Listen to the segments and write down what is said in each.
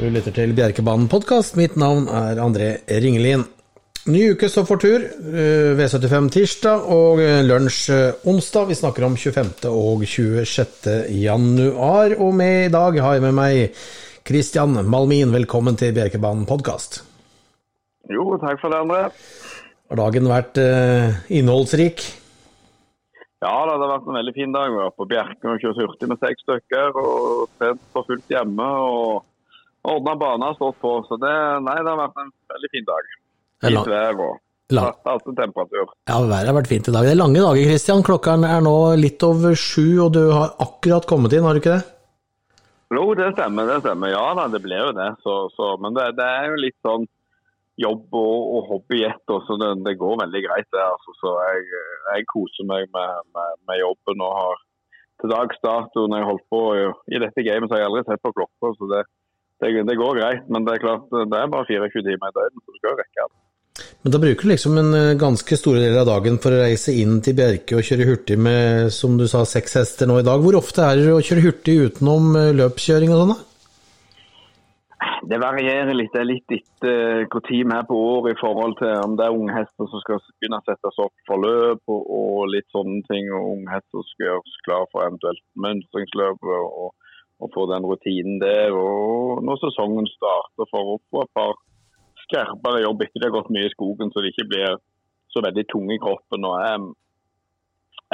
Du lytter til Bjerkebanen-podkast. Mitt navn er André Ringelin. Ny uke står for tur. eh, V75 tirsdag og eh, lunsj eh, onsdag. Vi snakker om 25. og 26. januar. Og med i dag har jeg med meg Christian Malmin. Velkommen til Bjerkebanen-podkast. Jo, takk for det, André. Har dagen vært innholdsrik? Ja, det har vært en veldig fin dag. Vi var på Bjerke og kjørt hurtig med seks stykker. Og trent for fullt hjemme. og Ordna bane har stått på. Så det, nei, det har vært en veldig fin dag. Fint vær og lang- temperatur. Ja, været har vært fint i dag. Det er lange dager, Kristian. Klokka er nå litt over sju, og du har akkurat kommet inn, har du ikke det? Jo, det stemmer. det stemmer. Ja da, det ble jo det. Så, så, men det, det er jo litt sånn jobb og, og hobby i ett. Så det, det går veldig greit, det. altså. Så jeg, jeg koser meg med, med, med jobben og har til dags dato når jeg holdt på i, i dette gamet, så har jeg aldri sett på klokka. Så det, det, det går greit. Men det er klart, det er bare 24 timer i døgnet, så du skal rekke det. Men da bruker du liksom en eh, ganske store del av dagen for å reise inn til Bjerke og kjøre hurtig med, som du sa, seks hester nå i dag. Hvor ofte er det å kjøre hurtig utenom eh, løpskjøring og sånn, da? Det varierer litt. Det er litt etter hvor tid vi er på året i forhold til om det er unge hester som skal begynne å settes opp for løp og, og litt sånne ting. Og unge hester skal gjøres klar for eventuelt mønstringsløp og, og få den rutinen der. Og når sesongen starter for å få et par skarpere jobb etter de har gått mye i skogen, så de ikke blir så veldig tunge i kroppen. Og er,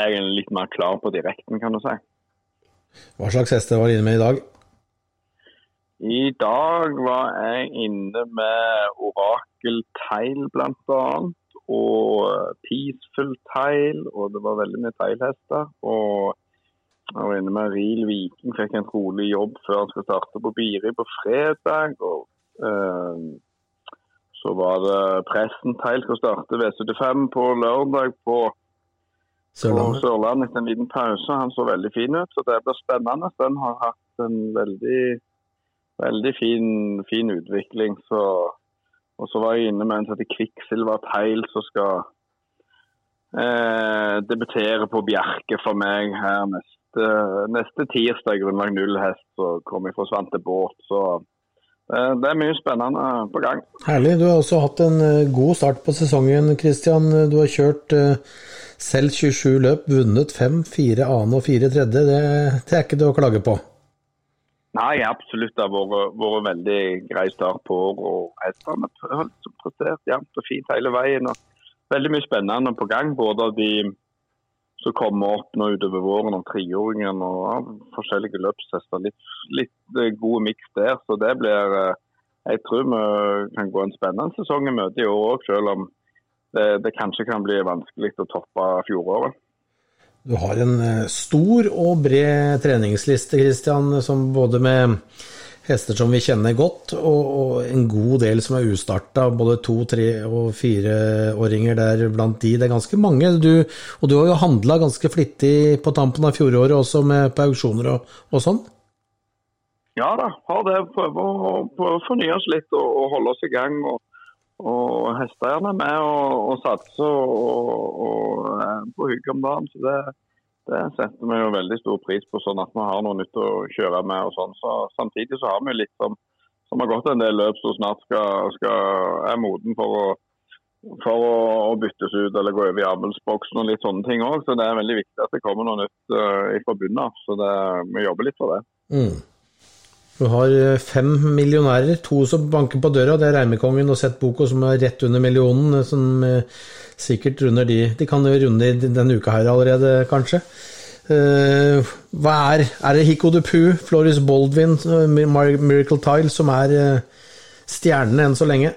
er litt mer klar på direkten, kan du si. Hva slags hester var du inne med i dag? I dag var jeg inne med Orakel Teil bl.a. Og Peaceful Teil, og det var veldig mye teilhester. Og jeg var inne med Ril Viking, fikk en rolig jobb før han skulle starte på Biri på fredag. Og eh, så var det Presten Teil skulle starte V75 på lørdag på Sørlandet? Sørlandet etter en liten pause. Han så veldig fin ut, så det blir spennende. Den har hatt en veldig, veldig fin, fin utvikling. Så, og så var jeg inne med en som heter Kvikksilver Teil, som skal eh, debutere på Bjerke for meg her neste, neste tirsdag. Grunnlag null hest, så kommer jeg fra Svante Båt. Så eh, det er mye spennende på gang. Herlig. Du har også hatt en eh, god start på sesongen, Christian. Du har kjørt eh, selv 27 løp, vunnet 5, 4 annen og 4 tredje. Det, det er ikke det å klage på. Nei, absolutt. Det har vært, vært veldig grei start på året. og Hestene har liksom prestert jevnt og fint hele veien. og Veldig mye spennende på gang. Både av de som kommer opp nå utover våren, om treåringen og ja, forskjellige løpshester. Litt, litt god gode miks der. Så det blir eh, Jeg tror vi kan gå en spennende sesong i møte i år òg, selv om det, det kanskje kan bli vanskelig å toppe fjoråret. Du har en eh, stor og bred treningsliste, Christian, som både med hester som vi kjenner godt, og, og en god del som er ustarta. Både to-, tre- og fireåringer der blant de. Det er ganske mange. Du, og du har jo handla ganske flittig på tampen av fjoråret også, med på auksjoner og, og sånn. Ja da, har det. Prøver å, prøve å fornye oss litt og, og holde oss i gang. og og hestene med og, og satser og, og og på hugget om dagen. Så det, det setter vi jo veldig stor pris på, sånn at vi har noe nytt å kjøre med. og sånn. Så Samtidig så har vi litt som, som har gått en del løp som snart skal, skal, er moden for å for å, å byttes ut eller gå over i avlsboksen og litt sånne ting òg. Så det er veldig viktig at det kommer noe nytt uh, i forbundet. Så det, vi jobber litt for det. Mm. Du har eh, fem millionærer, to som banker på døra. Det er Reimekongen og Sett Boko som er rett under millionen, eh, som eh, sikkert runder de. De kan jo runde i denne uka her allerede, kanskje. Hva er Er det Hiko Dupu, Floris Baldwin, Miracle Tile som er stjernene enn så lenge?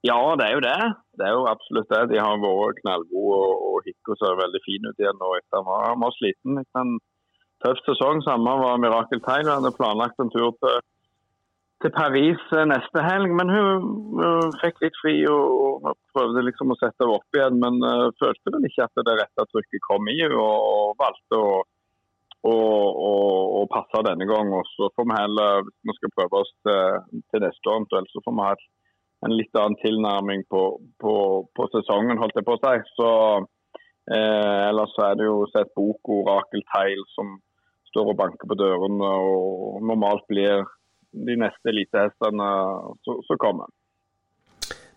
Ja, det er jo det. Det er jo absolutt det. De har vært knallgode, og, og ser veldig fin ut igjen nå etter han var, han var sliten. etter en tøff sesong. Samme var Mirakel. Hun hadde planlagt en tur til, til Paris eh, neste helg, men hun, hun fikk litt fri og, og prøvde liksom å sette henne opp igjen. Men uh, følte vel ikke at det rette trykket kom i henne, og, og valgte å og, passe denne gang. Og så får vi heller, vi skal prøve oss til, til neste år så får vi ha en litt annen tilnærming på, på, på sesongen, holdt jeg på å si. Så eh, Ellers er det jo sett bok Orakel Teil som står og banker på dørene og normalt blir de neste elitehestene som kommer.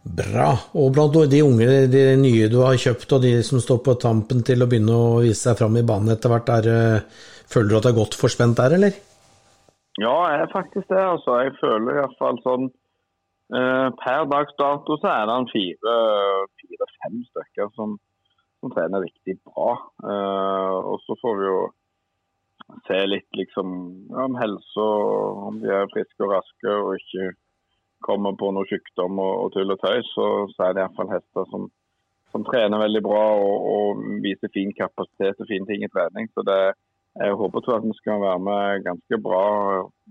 Bra. Og blant de unge, de nye du har kjøpt, og de som står på tampen til å begynne å vise seg fram i banen etter hvert, er, eh, føler du at det er godt forspent der, eller? Ja, jeg er faktisk det. altså. Jeg føler iallfall sånn eh, Per dags dato så er det fire-fem fire, stykker som, som, trener riktig bra. Eh, og så får vi jo se litt liksom om helse, om de er friske og raske og ikke kommer på noe sykdom og, og tull og tøys, så, så er det iallfall hester som, som, trener veldig bra og, og, viser fin kapasitet og fine ting i trening. Så det, jeg håper at vi skal være med ganske bra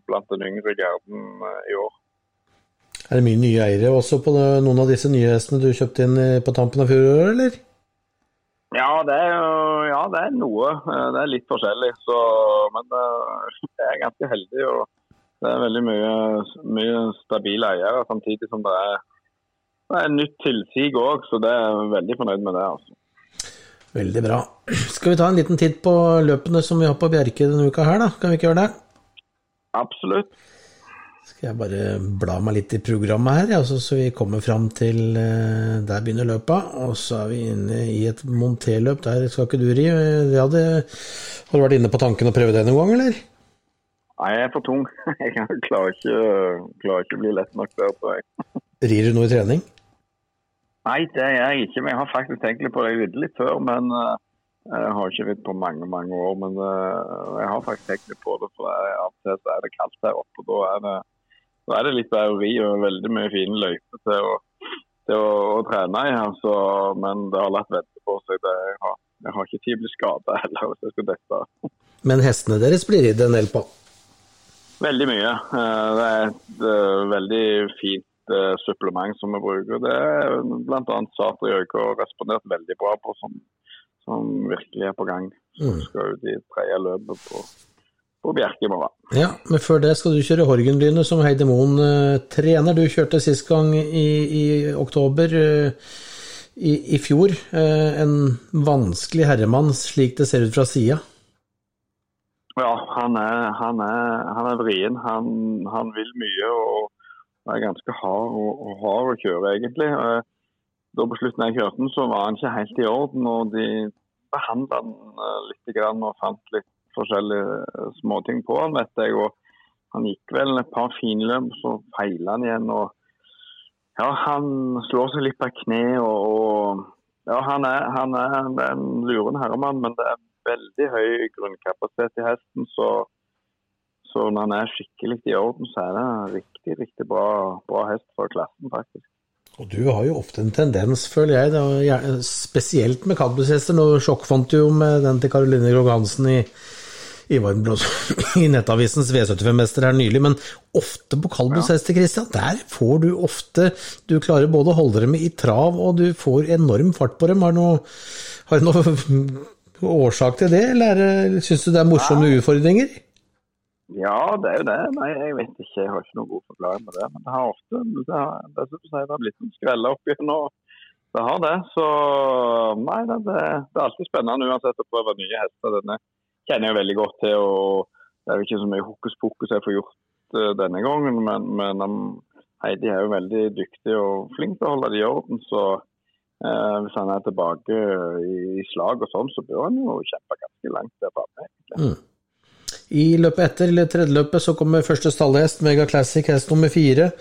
blant den yngre garden eh, i år. Er det mye nye eiere også på noen av disse nye hestene du kjøpte inn eh, på tampen av fjoråret, eller? Ja det, er, ja, det er noe. Eh, det er litt forskjellig. Så, men jeg er ganske heldig. og det er veldig mye, mye stabile eiere, samtidig som det er, det er nytt tilsig òg. Så det er veldig fornøyd med det. altså. Veldig bra. Skal vi ta en liten titt på løpene som vi har på Bjerke denne uka her, da? Kan vi ikke gjøre det? Absolutt. Skal jeg bare bla meg litt i programmet her, altså, så vi kommer fram til eh, Der begynner løpa. Og så er vi inne i et monterløp. Der skal ikke du ri. Har du vært inne på tanken å prøve det noen gang, eller? Nei, jeg er for tung. Jeg klarer ikke, klarer ikke å bli lett nok der, jeg. Rir du noe i trening? Nei, det gjør jeg ikke. Men jeg har faktisk tenkt litt på det. Jeg ridde litt før, men uh, jeg har ikke ridd på mange mange år. Men jeg har faktisk tenkt litt på det. For av og til er det kaldt her oppe. og Da er det, da er det litt bæreri og veldig mye fine løyper til, å, til å, å, trene i. Altså, men det har latt vente på seg. Det, jeg, har, jeg har ikke tid til å bli skada heller hvis jeg skal dette. Men hestene deres blir ridd en del på? Veldig mye. Eh, det er et eh, veldig fint eh, supplement som vi bruker. Det er bl.a. i Øyke har respondert veldig bra på, som, som virkelig er på gang. Så skal ut i tredje løpet på, på Bjerke i morgen. Ja, men før det skal du kjøre Horgenlynet som Heide Moen trener. Du kjørte sist gang i, i oktober. I, i, fjor. En vanskelig herremann, slik det ser ut fra sida. Ja, han er, han er, han er vrien. Han, han, vil mye og er ganske hard, og, og hard å kjøre, egentlig. Eh, da På slutten jeg kjørte den, så var han ikke helt i orden. og De behandla han eh, litt og fant litt forskjellige eh, småting på han, vet jeg. og Han gikk vel et par finløp, så feila han igjen. og ja, Han slår seg litt på kne. og, og ja, Han er, han er en luren herremann, men det er veldig høy grunnkapasitet i hesten. Så, så, når han er skikkelig i orden, så er det en riktig riktig bra, bra hest for klassen, faktisk. Og du har jo ofte en tendens, føler jeg, da, spesielt med kaldblodshester. Nå sjokkfant du jo med den til Caroline Grog Hansen i, i, i Nettavisens V75-mester her nylig, men ofte på Kalbos hester, Christian, der får du ofte Du klarer både å holde dem i trav, og du får enorm fart på dem. Har du noe, har du noe årsak til det, eller syns du det er morsomme ja. utfordringer? Ja, det er jo det. Nei, jeg vet ikke. Jeg har ikke noen god forklaring på det. Men det har ofte det har, det, det har blitt en skreller opp og det har det. Så nei, det, det, er alltid spennende uansett å prøve nye hester. Denne kjenner jeg veldig godt til. og Det er jo ikke så mye hokus pokus jeg får gjort uh, denne gangen, men, men um, Heidi er jo veldig dyktig og flink til å holde det i orden. så Eh, hvis han er tilbake i slag og sånn, så bør han jo kjempe ganske langt der framme. Mm. I løpet etter, eller tredjeløpet, så kommer første stallhest, Mega Classic, hest nummer fire.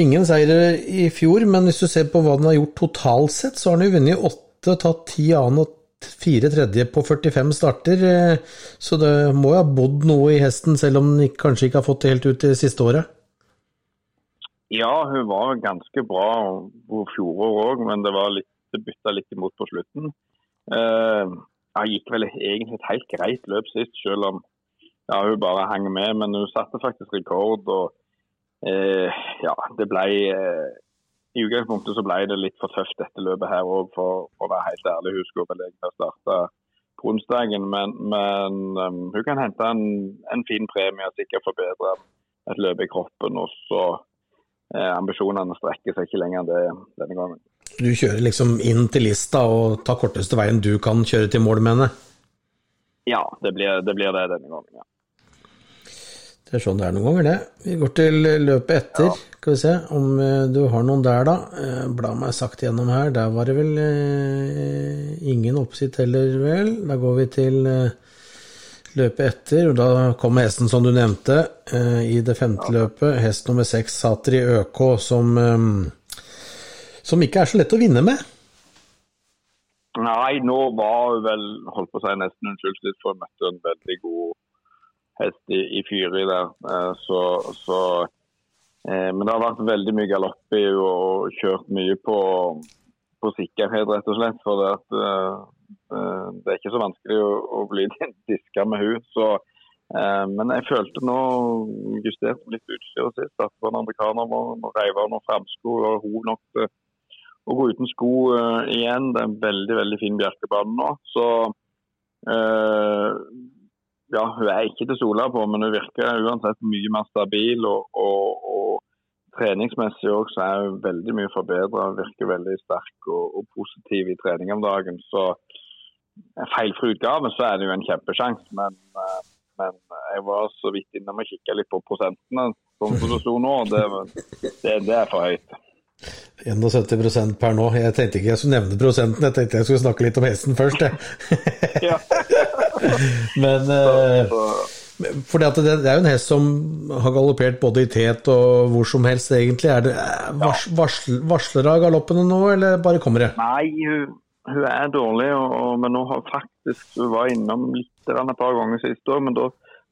Ingen seire i fjor, men hvis du ser på hva den har gjort totalt sett, så har den jo vunnet åtte, tatt ti annen og fire tredje på 45 starter. Eh, så det må jo ha bodd noe i hesten, selv om den kanskje ikke har fått det helt ut det siste året? Ja, hun var ganske bra på fjoråret òg, men det var litt, det bytta litt imot på slutten. Uh, jeg gikk vel egentlig et helt greit løp sist, selv om ja, hun bare hang med. Men hun satte faktisk rekord. og uh, ja, det ble eh, I utgangspunktet så ble det litt for tøft dette løpet her òg, for, å være helt ærlig. Hun skulle vel egentlig starte starta på onsdagen, men, men um, hun kan hente en, en fin premie og sikkert forbedre et løp i kroppen. og så Eh, ambisjonene strekker seg ikke lenger enn det denne gangen. Du kjører liksom inn til lista og tar korteste veien du kan kjøre til mål, mener Ja, det blir det, blir det denne gangen, ja. Det er sånn det er noen ganger, det. Vi går til løpet etter. Ja. Skal vi se om eh, du har noen der, da. Eh, bla meg sakte gjennom her. Der var det vel eh, ingen oppsitt heller, vel. Da går vi til eh, løpet etter, og da kommer hesten som du nevnte eh, i det femte ja. løpet. Hest nummer seks, Satri ØK, som, eh, som ikke er så lett å vinne med. Nei, nå var hun vel holdt på å si nesten unnskyldt for hun møtte en veldig god hest i, i Fyri der. Eh, så, så eh, Men det har vært veldig mye galopp i og kjørt mye på, på sikkerhet, rett og slett. For det, at, eh, det er ikke så vanskelig å, å bli diska med hun. Så, men jeg følte nå justert litt utstyret sist. At en amerikaner må reive av noen framsko og hun nok til å gå uten sko igjen. Det er en veldig veldig fin bjerkebane nå. Så ja, hun er ikke til sola på, men hun virker uansett mye mer stabil. Og, og, og treningsmessig også er hun veldig mye forbedra. Virker veldig sterk og, og, positiv i trening om dagen. Så feilfri utgave, så er det jo en kjempesjanse. Men, eh, men, jeg var så vidt innom og kikka litt på prosentene, sånn som det sto nå. Det, det, det er for høyt. 71% per nå. Jeg tenkte ikke jeg skulle nevne prosenten, jeg tenkte jeg skulle snakke litt om hesten først. Jeg. Men eh, for det, det, er jo en hest som har galoppert både i tet og hvor som helst, egentlig. Er det eh, vars, varsl, Varsler av galoppene nå, eller bare kommer det? Nei, hun, hun er dårlig, og, men nå har faktisk Hun var innom litt et par ganger siste år, men da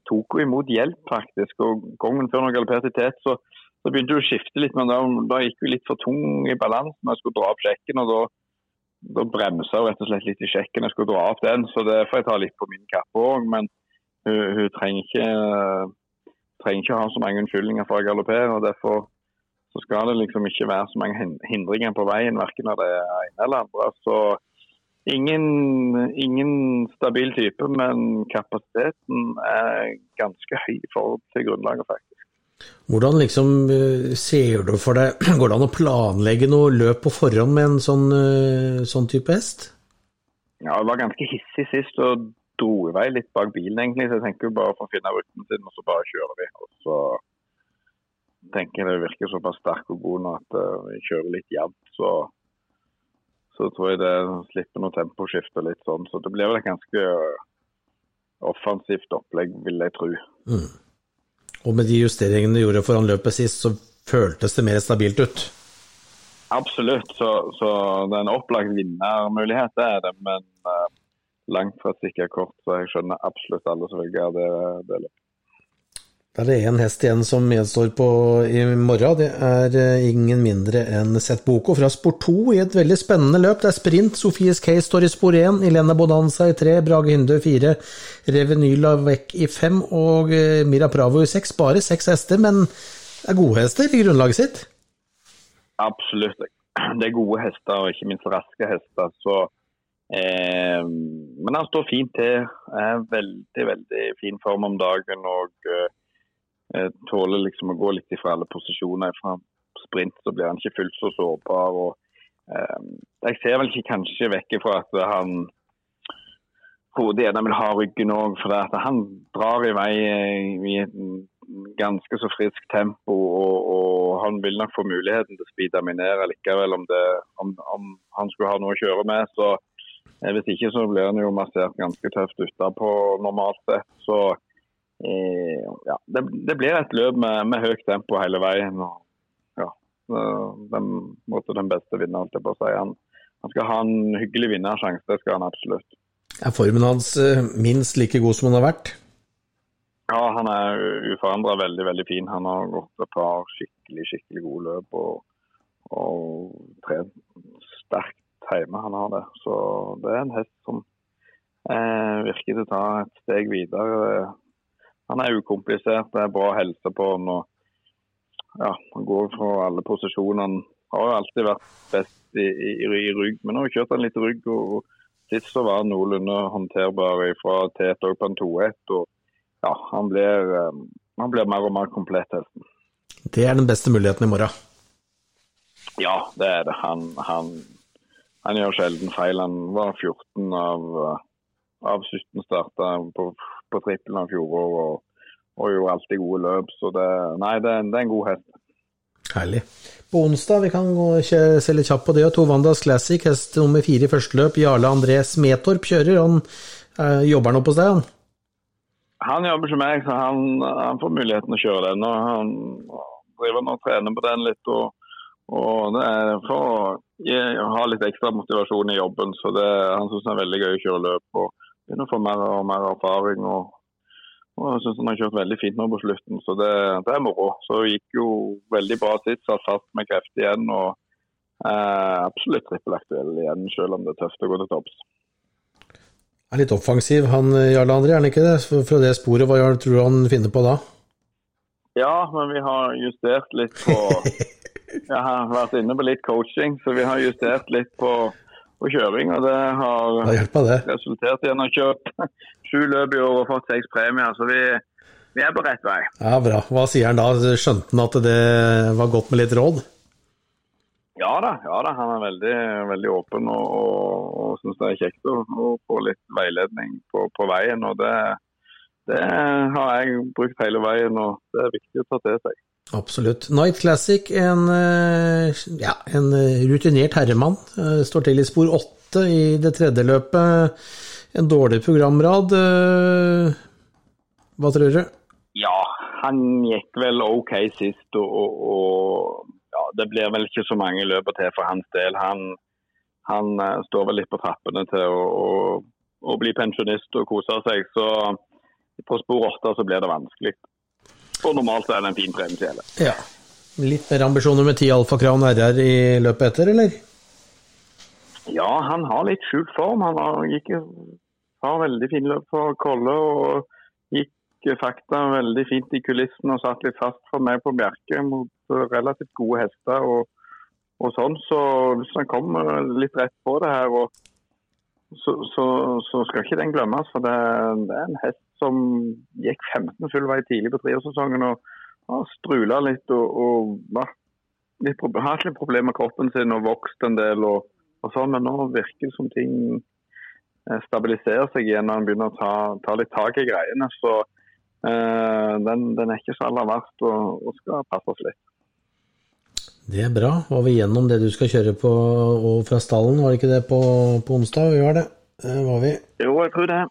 tok hun imot hjelp, faktisk. Og gangen før hun galopperte i tet, så, så begynte hun å skifte litt, men da, da gikk hun litt for tung i balansen. Jeg skulle dra opp sjekken, og da da bremsa hun rett og slett litt i sjekken. Jeg skulle dra opp den, så det får jeg ta litt på min kappe òg. Men hun, hun trenger, ikke, trenger ikke ha så mange unnskyldninger for å galoppere. og Derfor så skal det liksom ikke være så mange hindringer på veien, verken av det ene eller andre. Så ingen, ingen stabil type, men kapasiteten er ganske høy i forhold til grunnlaget, faktisk. Hvordan liksom eh, ser du for deg Går det an å planlegge noe løp på forhånd med en sånn, eh, sånn type hest? Ja, jeg var ganske hissig sist og dro i vei litt bak bilen, egentlig. Så jeg tenker bare for å finne ruten sin, og så bare kjører vi. Og så tenker jeg det virker såpass sterk og god nå at uh, vi kjører litt jevnt. Så, så tror jeg det slipper noe temposkift og litt sånn. Så det blir vel et ganske offensivt opplegg, vil jeg tro. Mm. Og med de justeringene du gjorde foran løpet sist, så føltes det mer stabilt ut? Absolutt, så, så det er en opplagt vinnermulighet, det er det. Men uh, langt fra sikkert kort, så jeg skjønner absolutt alle som velger det, det løpet. Da er det én hest igjen som gjenstår på i morgen. Det er eh, ingen mindre enn Seth Boko fra Sport 2 i et veldig spennende løp. Det er sprint. Sofies Case står i spor 1, Ilene Bonanza i 3, Brage Hindø i 4, Revenyla Vekk i 5 og eh, Mira Pravo i 6. Bare seks hester, men det er gode hester i grunnlaget sitt? Absolutt. Det er gode hester, og ikke minst raske hester. så eh, men han står fint til. Er veldig, veldig fin form om dagen. og Eh, tåler liksom å gå litt ifra alle posisjoner. Fra sprint så blir han ikke fullt så sårbar. og eh, Jeg ser vel ikke kanskje vekk fra at han hodet gjerne vil ha ryggen òg. For at han drar i vei i et ganske så frisk tempo. Og, og han vil nok få muligheten til å speede minere likevel om, det, om, om, han skulle ha noe å kjøre med. så eh, Hvis ikke så blir han jo massert ganske tøft utapå normalt sett. så Eh, ja, det, det, blir et løp med, med høyt tempo hele veien. og ja, den, måtte den beste vinneren holdt jeg på å si. Han, han, skal ha en hyggelig vinnersjanse, det skal han absolutt. Er formen hans eh, minst like god som han har vært? Ja, han er uforandra veldig, veldig fin. Han har gått et par skikkelig, skikkelig gode løp og, og trent sterkt hjemme. Han har det. Så det er en hest som eh, virker til å ta et steg videre han er ukomplisert, det er bra helse på han. og ja, Han går fra alle posisjonene. Har jo alltid vært best i, i, i rygg, men nå har kjørt han litt rygg. og Sist så var han noenlunde håndterbar fra tet og på en 2-1. og ja, han blir, um, han blir, mer og mer komplett Helten. Det er den beste muligheten i morgen? Ja, det er det. Han, han, han gjør sjelden feil. Han var 14 av, av 17 starta på på trippelen av fjoråret. Og, og gjorde alltid gode løp. Så det, nei, det, det er en god hest. Herlig. På onsdag, vi kan gå, se litt kjapt på det, Tovandas Classic, hest nummer fire i første løp, Jarle André Smetorp kjører. Han eh, jobber nå på sted, han? Han jobber ikke meg, så han, han får muligheten å kjøre den. og Han driver nå og trener på den litt. og, og det er for å ha litt ekstra motivasjon i jobben. så det, Han syns det er veldig gøy å kjøre løp og begynne å få mer og mer erfaring. og og jeg syns han har kjørt veldig fint nå på slutten, så det, det er moro. Så det gikk jo veldig bra sist, satt fast med kreft igjen. og eh, Absolutt trippelaktuell igjen, selv om det er tøft å gå til topps. Er litt offensiv han Jarle André, er han ikke det? Fra det sporet, hva tror du han finner på da? Ja, men vi har justert litt på Jeg har vært inne på litt coaching, så vi har justert litt på på kjøring. og Det har det. resultert i at han har kjørt sju løp i år og fått seks premier. Så vi, vi, er på rett vei. Ja, Bra. Hva sier han da? Skjønte han at det var godt med litt råd? Ja da, ja da. han er veldig, veldig åpen og, og, og syns det er kjekt å, å, få litt veiledning på, på veien. og det, det har jeg brukt hele veien, og det er viktig å ta til seg. Absolutt. Night Classic, en, eh, ja, en rutinert herremann. Eh, står til i spor åtte i det tredje løpet. En dårlig programrad. Eh, hva tror du? Ja, han gikk vel OK sist, og, og, ja, det blir vel ikke så mange løp til for hans del. Han, han står vel litt på trappene til å, å, å bli pensjonist og kose seg. Så på spor åtte så blir det vanskelig. Og normalt er det en fin treningskjele. Ja. Litt mer ambisjoner med ti Alfa Crown RR i løpet etter, eller? Ja, han har litt skjult form. Han har, gikk, har veldig fin løp på Kolle og gikk fakta veldig fint i kulissene og satt litt fast for meg på Bjerke mot relativt gode hester. og, og sånn, så Hvis han kommer litt rett på det her, og, så, så, så, skal ikke den glemmes. for det, det er en hest som gikk 15 full vei tidlig på treårssesongen og har strula litt og, og litt, hatt litt problemer med kroppen sin og vokst en del. og, og sånn, Men nå virker det som ting eh, stabiliserer seg igjen når en begynner å ta, ta, litt tak i greiene. Så eh, den, den, er ikke så aller verst og, og skal passes litt. Det er bra. Var vi gjennom det du skal kjøre på og fra stallen, var det ikke det på, på onsdag? Vi var det. det var vi. Jo, jeg tror det.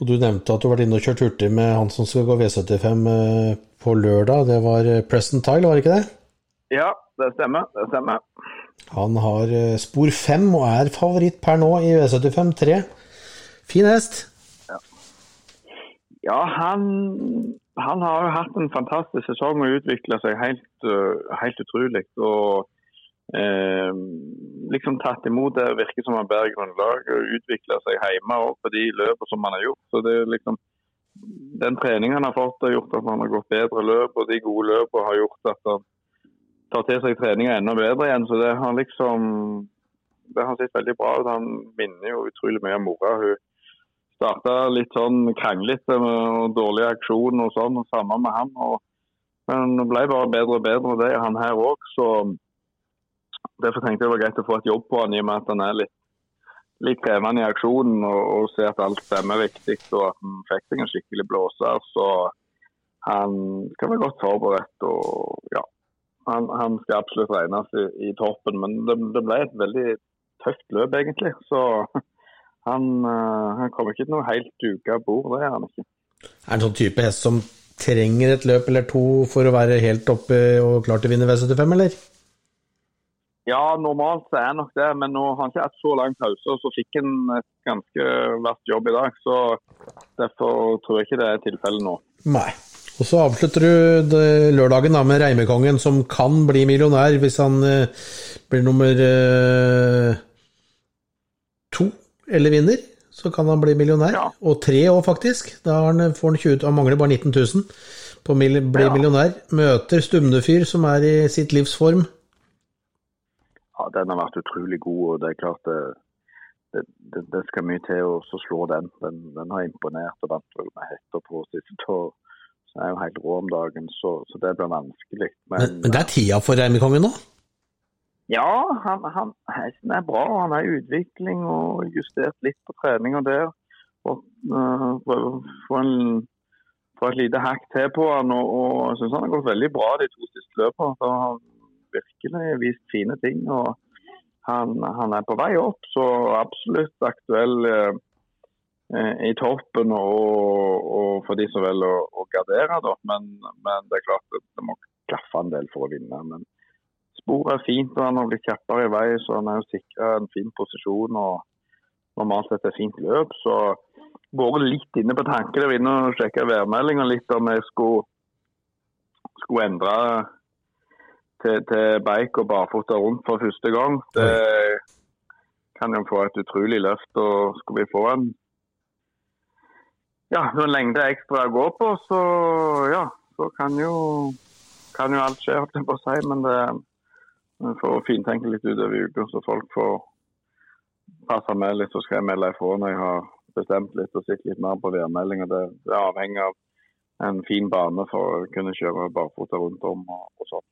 Og Du nevnte at du har vært inne og kjørt hurtig med han som skal gå V75 eh, på lørdag. Det var eh, Preston Tile, var det ikke det? Ja, det stemmer. Det stemmer. Han har eh, spor fem og er favoritt per nå i V75 3. Fin hest. Ja, ja han, han, har jo hatt en fantastisk sesong og utvikla seg helt, helt utrolig. og eh, liksom tatt imot det virker som han bærer grunnlag og utvikler seg hjemme på de løpene som han har gjort. Så det er liksom Den treningen han har fått, har gjort at han har gått bedre løp, og de gode løpene har gjort at han tar til seg treninga enda bedre igjen. Så det har liksom det har sett veldig bra ut. Han minner jo utrolig mye om mora. Hun starta litt sånn kranglete med dårlig aksjon og sånn, og samme med han. Og, men ble bare bedre og bedre, det er han her òg. Så Derfor tenkte jeg det var greit å få et jobb på han i og med at han er litt, litt krevende i aksjonen og, og ser at alt stemmer viktig og at han fikk seg en skikkelig blåser. Så han skal være godt forberedt og ja, han, han skal absolutt regnes i, i toppen. Men det, det, ble et veldig tøft løp egentlig. Så han, uh, han kommer ikke til noe helt duka bord, det er han ikke. Er han sånn type hest som trenger et løp eller to for å være helt oppe og klar til å vinne V75, eller? Ja, normalt så er nok det, men nå har han ikke hatt så lang pause. Og så fikk han et ganske verst jobb i dag, så derfor tror jeg ikke det er tilfellet nå. Nei. Og så avslutter du lørdagen da med Reimekongen, som kan bli millionær hvis han eh, blir nummer eh, to eller vinner. Så kan han bli millionær. Ja. Og tre òg, faktisk. Da han, får han 20, han mangler bare 19 000 på å bli ja. millionær. Møter Stumnefyr, som er i sitt livs form ja, den har vært utrolig god. og det er klart det, det, det, det skal mye til å slå den. den. den. har imponert og vant vel med hetter på sist. Og så er jo helt rå om dagen, så, så det blir vanskelig. Men, men, men, det er tida for Reimekongen nå? Ja, han, han, hesten er bra. Han er i utvikling og justert litt på treninga der. Og uh, prøver å få en få et lite hakk til på han, og, og syns han har gått veldig bra de to siste løpene. Så han virkelig vist fine ting. og han, han er på vei opp, så absolutt aktuell eh, i toppen og, og, for de som velger å, å gardere. Da. Men, men, det er klart at det må klaffe en del for å vinne. Men sporet er fint, og han har blitt kjappere i vei, så han er jo sikra en fin posisjon. og Normalt sett et fint løp. så vært litt inne på tanken der inne og sjekka værmeldinga litt om jeg skulle, skulle endre til, til bike og barfota rundt for første gang. Det kan jo få et utrolig løft. og Skulle vi få en ja, en lengder ekstra å gå på, så ja, så kan jo, kan jo alt skje, holdt jeg på å si. Men det vi å fintenke litt utover uka, så folk får passe med litt. Så skal jeg melde ifra når jeg har bestemt litt og sett litt mer på værmeldinga. Det, det er avhengig av en fin bane for å kunne kjøre barfota rundt om og, og sånn.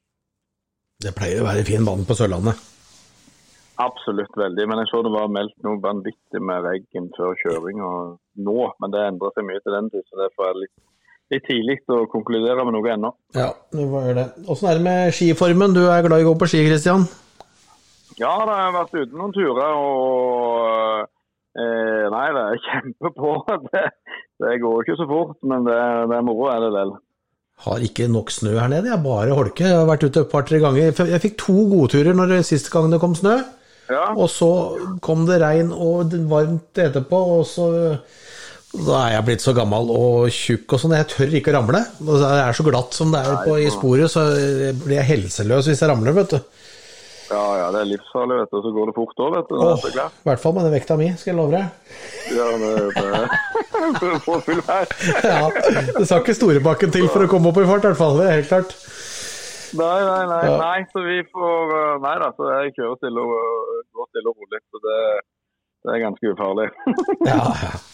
Det pleier å være en fin bane på Sørlandet? Absolutt veldig, men jeg så det var meldt noe vanvittig med regn før kjøring nå. Men det endrer seg mye til den tid, så derfor er det litt, litt tidlig å konkludere med noe ennå. Ja, det var det. Åssen er det med skiformen? Du er glad i å gå på ski, Kristian? Ja, da har jeg vært ute noen turer og Eh, nei, det er kjempepå. Det, det går ikke så fort, men det, det er moro er det vel. Har ikke nok snø her nede, jeg bare holke. Jeg har vært ute et par-tre ganger. Jeg fikk to godturer når det siste gang det kom snø. Ja. Og så kom det regn og varmt etterpå, og så da er jeg blitt så gammel og tjukk og sånn, jeg tør ikke å ramle. Det er så glatt som det er på, i sporet, så blir jeg helseløs hvis jeg ramler, vet du. Ja, ja, det er livsfarlig, vet du. Så går det fort òg, vet du. Åh, I hvert fall med den vekta mi, skal jeg love deg. Ja, men det får full her. ja, det sa ikke Storebakken til for å komme opp i fart, i hvert fall. Det er helt klart. Nei, nei, nei. Nei så vi får Nei da, så jeg kjører stille og, går stille og rolig. Så det det er ganske ufarlig. ja,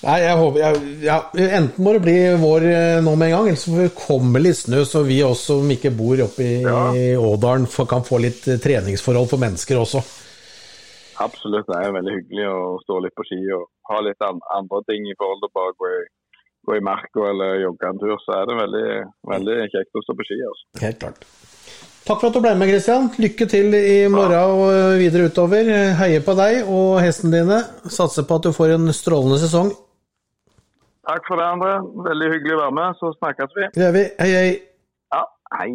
Nei, jeg håper jeg, ja, Enten må det bli vår eh, nå med en gang, eller så får vi komme litt snø, så vi også som ikke bor oppe i, ja. i Ådalen, kan få litt eh, treningsforhold for mennesker også. Absolutt. Det er veldig hyggelig å stå litt på ski og ha litt andre ting i forhold til bare gå i, gå i marka eller jogge en tur. Så er det veldig, veldig kjekt å stå på ski. Altså. Helt klart. Takk for at du ble med, Christian. Lykke til i morgen og videre utover. Heier på deg og hesten dine. Satser på at du får en strålende sesong. Takk for det, André. Veldig hyggelig å være med. Så snakkes vi. Det gjør vi. Hei, hei. Ja, hei.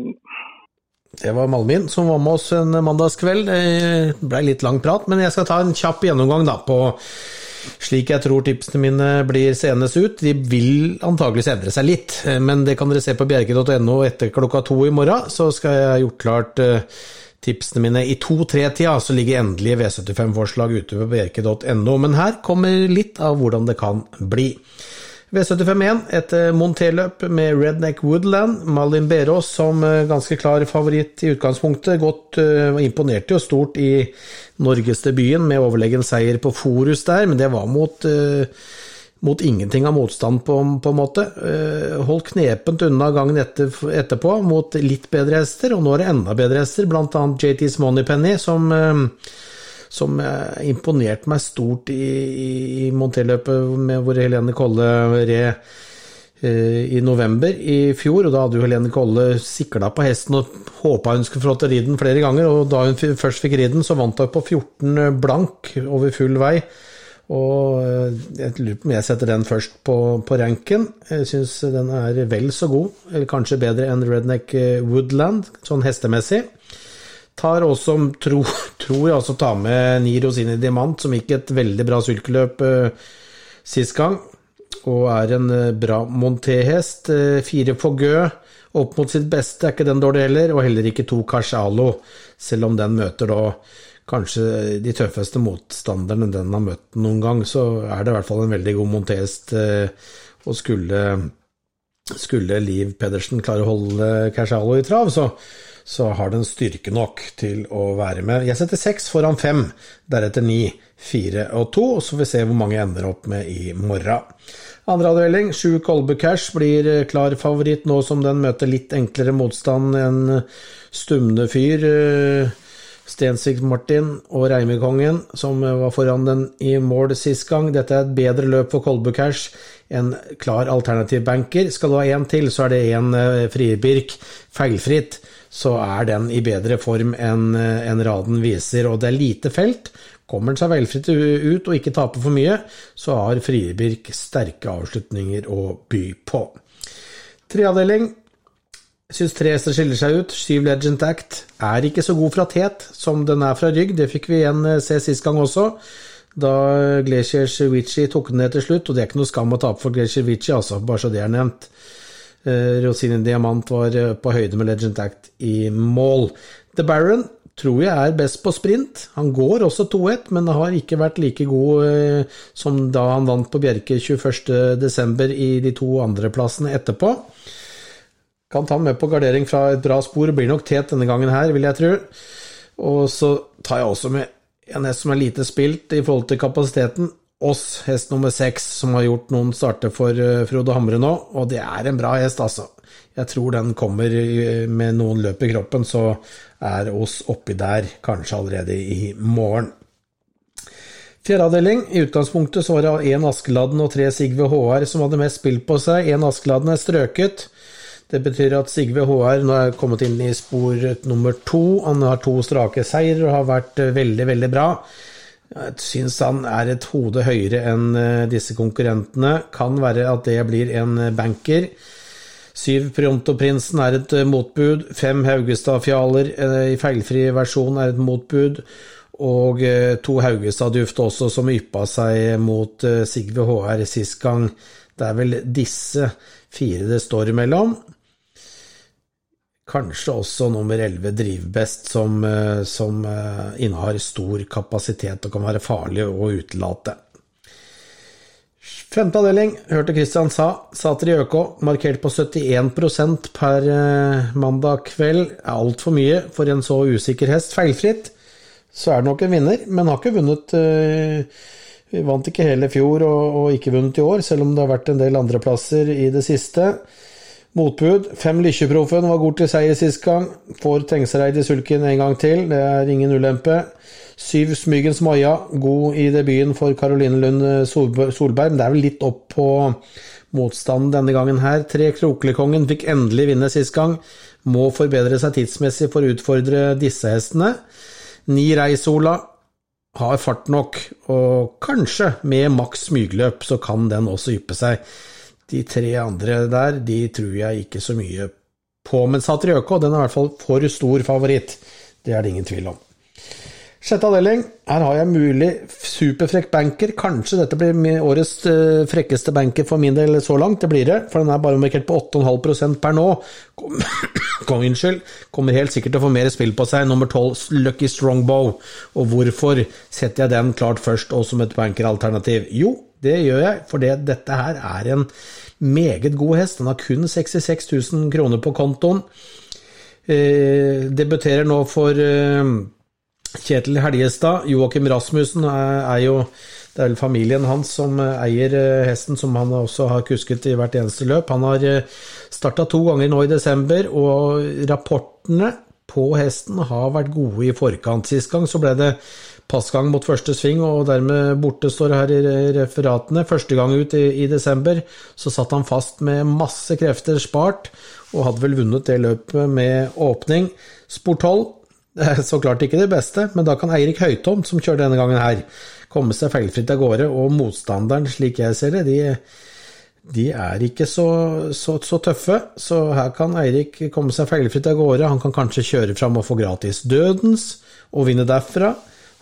Det var Malmin som var med oss en mandagskveld. Det ble litt lang prat, men jeg skal ta en kjapp gjennomgang da på slik jeg tror tipsene mine blir seende ut. De vil antageligvis endre seg litt, men det kan dere se på bjerke.no etter klokka to i morgen. Så skal jeg ha gjort klart eh, tipsene mine i to-tre-tida, så ligger endelige V75-forslag ute på bjerke.no. Men her kommer litt av hvordan det kan bli. V75-1, et eh, monterløp med Redneck Woodland. Malin Berås som eh, ganske klar favoritt i utgangspunktet. Godt uh, imponerte jo stort i norgesdebuten med overlegen seier på Forus der, men det var mot, mot ingenting av motstand, på, på en måte. Holdt knepent unna gangen etter, etterpå mot litt bedre hester, og nå er det enda bedre hester, bl.a. JT's Moneypenny, som som imponerte meg stort i, i Monteløpet, med hvor Helene Kolle red eh, i november i fjor. og Da hadde jo Helene Kolle sikla på hesten og håpa hun skulle få til å ri den flere ganger. og Da hun først fikk ri den, så vant hun på 14 blank over full vei. Og eh, jeg lurer på om jeg setter den først på, på ranken. Jeg syns den er vel så god, eller kanskje bedre enn Redneck Woodland, sånn hestemessig. Tar også, tro, tror jeg også tar med ni rosiner i diamant, som gikk et veldig bra sykelløp uh, sist gang. Og er en uh, bra monterhest Uh, fire gø, opp mot sitt beste, er ikke den dårlig heller. Og heller ikke to Cachalo, selv om den møter da kanskje de tøffeste motstanderne den har møtt noen gang, så er det i hvert fall en veldig god montéhest. Uh, og skulle, skulle Liv Pedersen klare å holde Cachalo i trav, så så har den styrke nok til å være med. Jeg setter seks foran fem, deretter ni, fire og to, så får vi se hvor mange jeg ender opp med i morgen. Andre avdeling, sju Kolbe Cash blir klar favoritt nå som den møter litt enklere motstand enn Stumne fyr, eh, Stensvik Martin og Reimekongen, som var foran den i mål sist gang. Dette er et bedre løp for Kolbu Cash. En klar alternativ banker. Skal du ha én til, så er det én Fribirk feilfritt. Så er den i bedre form enn en raden viser, og det er lite felt. Kommer den seg velfritt ut og ikke taper for mye, så har Friebirk sterke avslutninger å by på. Treavdeling Syns tre hester skiller seg ut. Syv Legend Act er ikke så god fra tet som den er fra rygg. Det fikk vi igjen eh, se sist gang også, da Glaciers Vici tok den ned til slutt. Og det er ikke noe skam å tape for Glacier Vici, altså, bare så det er nevnt. Eh, Rosine Diamant var eh, på høyde med Legend Act i mål. The Baron tror jeg er best på sprint. Han går også 2-1, men har ikke vært like god som da han vant på Bjerke 21.12. i de to andreplassene etterpå. Kan ta med på gardering fra et bra spor. Blir nok tet denne gangen her, vil jeg tro. Og så tar jeg også med en hest som er lite spilt i forhold til kapasiteten. Oss, hest nummer seks, som har gjort noen starter for uh, Frode Hamre nå. Og det er en bra hest, altså. Jeg tror den kommer med noen løp i kroppen, så er oss oppi der kanskje allerede i morgen. Fjerde avdeling. I utgangspunktet så var det én Askeladden og tre Sigve HR som hadde mest spill på seg. Én Askeladden er strøket. Det betyr at Sigve HR nå er kommet inn i spor nummer to. Han har to strake seirer og har vært eh, veldig, veldig bra. Jeg syns han er et hode høyere enn eh, disse konkurrentene. Kan være at det blir en eh, banker. Syv Pronto-prinsen er et motbud. Fem Haugestad-fjaler i feilfri versjon er et motbud. Og to Haugestad-duft også, som yppa seg mot Sigve HR sist gang. Det er vel disse fire det står imellom. Kanskje også nummer 11 Drivbest, som, eh, som eh, innehar stor kapasitet og kan være farlig å utelate. Femte avdeling, hørte Christian sa, Sater i ØK, markert på 71% per eh, mandag kveld. Er altfor mye for en så usikker hest. Feilfritt, så er det nok en vinner, men har ikke vunnet Vi vant ikke hele fjor og, ikke vunnet i år, selv om det har vært en del andreplasser i det siste. Motbud. Fem Lykkjeproffen var god til seier sist gang. Får Tengsereid i sulken en gang til, det er ingen ulempe. Syv Smygens Maja, god i debuten for Karoline Lund Solberg, men det er vel litt opp på motstanden denne gangen her. Tre Kroklekongen fikk endelig vinne sist gang. Må forbedre seg tidsmessig for å utfordre disse hestene. Ni Reisola har fart nok, og kanskje med maks smygløp så kan den også yppe seg. De tre andre der, de tror jeg ikke så mye på. Men Satriøko den er i hvert fall for stor favoritt. Det er det ingen tvil om. Sjette avdeling. Her har jeg mulig superfrekk banker. Kanskje dette blir årets eh, frekkeste banker for min del så langt. Det blir det, for den er bare markert på 8,5% per nå. Kom, kom, unnskyld. Kommer helt sikkert til å få mer spill på seg. Nummer 12, Lucky Strongbow. Og hvorfor setter jeg den klart først og som et bankeralternativ? Jo, det gjør jeg, for dette her er en meget god hest. Den har kun 66 000 kroner på kontoen. Eh, debuterer nå for eh, Kjetil Helgestad. Joakim Rasmussen er, er, jo Det er vel familien hans som eier eh, hesten, som han også har kusket i hvert eneste løp. Han har eh, starta to ganger nå i desember, og rapportene på hesten har vært gode i forkant. Sist gang så ble det passgang mot første sving, og dermed borte, står her i referatene. Første gang ut i, i, desember så satt han fast med masse krefter spart, og hadde vel vunnet det løpet med åpning. Sport 12 er så klart ikke det beste, men da kan Eirik Høytomt, som kjører denne gangen her, komme seg feilfritt av gårde, og motstanderen, slik jeg ser det, de, de er ikke så, så, så, tøffe, så her kan Eirik komme seg feilfritt av gårde. Han kan kanskje kjøre fram og få gratis Dødens og vinne derfra.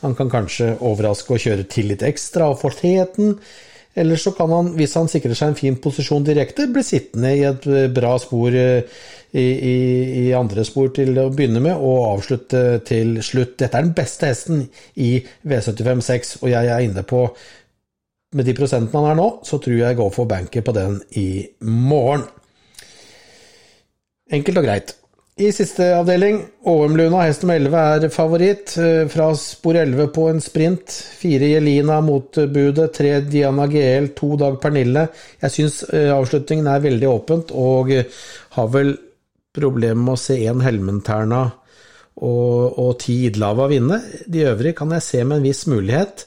Han kan kanskje overraske og kjøre til litt ekstra og få teten. Eller så kan han, hvis han sikrer seg en fin posisjon direkte, bli sittende i et eh, bra spor eh, i, i, i, andre spor til å begynne med, og avslutte til slutt. Dette er den beste hesten i V75-6, og jeg er inne på Med de prosentene han er nå, så tror jeg går for banker på den i morgen. Enkelt og greit. I siste avdeling, Åemluna hest nummer 11 er favoritt. Eh, fra spor 11 på en sprint. Fire Jelina mot budet, tre Diana GL, to Dag Pernille. Jeg syns eh, avslutningen er veldig åpent, og har vel problemer med å se én Helmenterna og, og Idlava vinne. De øvrige kan jeg se med en viss mulighet.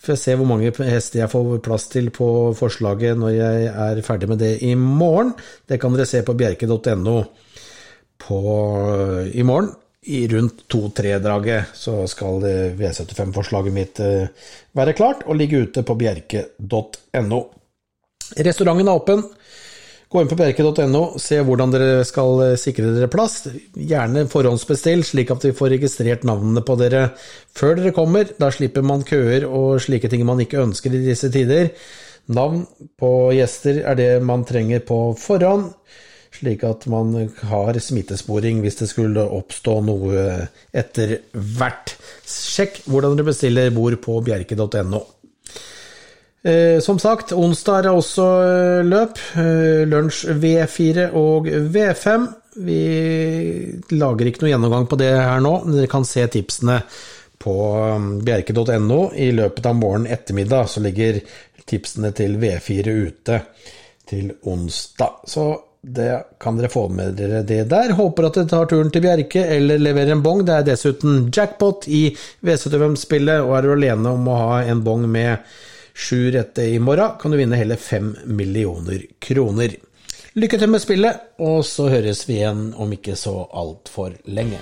Får se hvor mange hester jeg får plass til på forslaget når jeg er ferdig med det i morgen. Det kan dere se på bjerke.no i morgen. I rundt to-tre-draget så skal V75-forslaget mitt eh, være klart og ligge ute på bjerke.no. Restauranten er åpen. Gå inn på bjerke.no, se hvordan dere skal eh, sikre dere plass. Gjerne forhåndsbestill, slik at vi får registrert navnene på dere før dere kommer. Da slipper man køer og slike ting man ikke ønsker i disse tider. Navn på gjester er det man trenger på forhånd, slik at man har smittesporing hvis det skulle oppstå noe etter hvert. Sjekk hvordan dere bestiller bord på bjerke.no. Eh, som sagt, onsdag er det også eh, løp. Eh, lunsj V4 og V5. Vi lager ikke noe gjennomgang på det her nå. men Dere kan se tipsene på um, bjerke.no. I løpet av morgen ettermiddag så ligger tipsene til V4 ute til onsdag. Så det kan dere få med dere det der. Håper at dere tar turen til Bjerke eller leverer en bong. Det er dessuten jackpot i V75-spillet, og er du alene om å ha en bong med Sju rette i morgen kan du vinne hele fem millioner kroner. Lykke til med spillet, og så høres vi igjen om ikke så altfor lenge.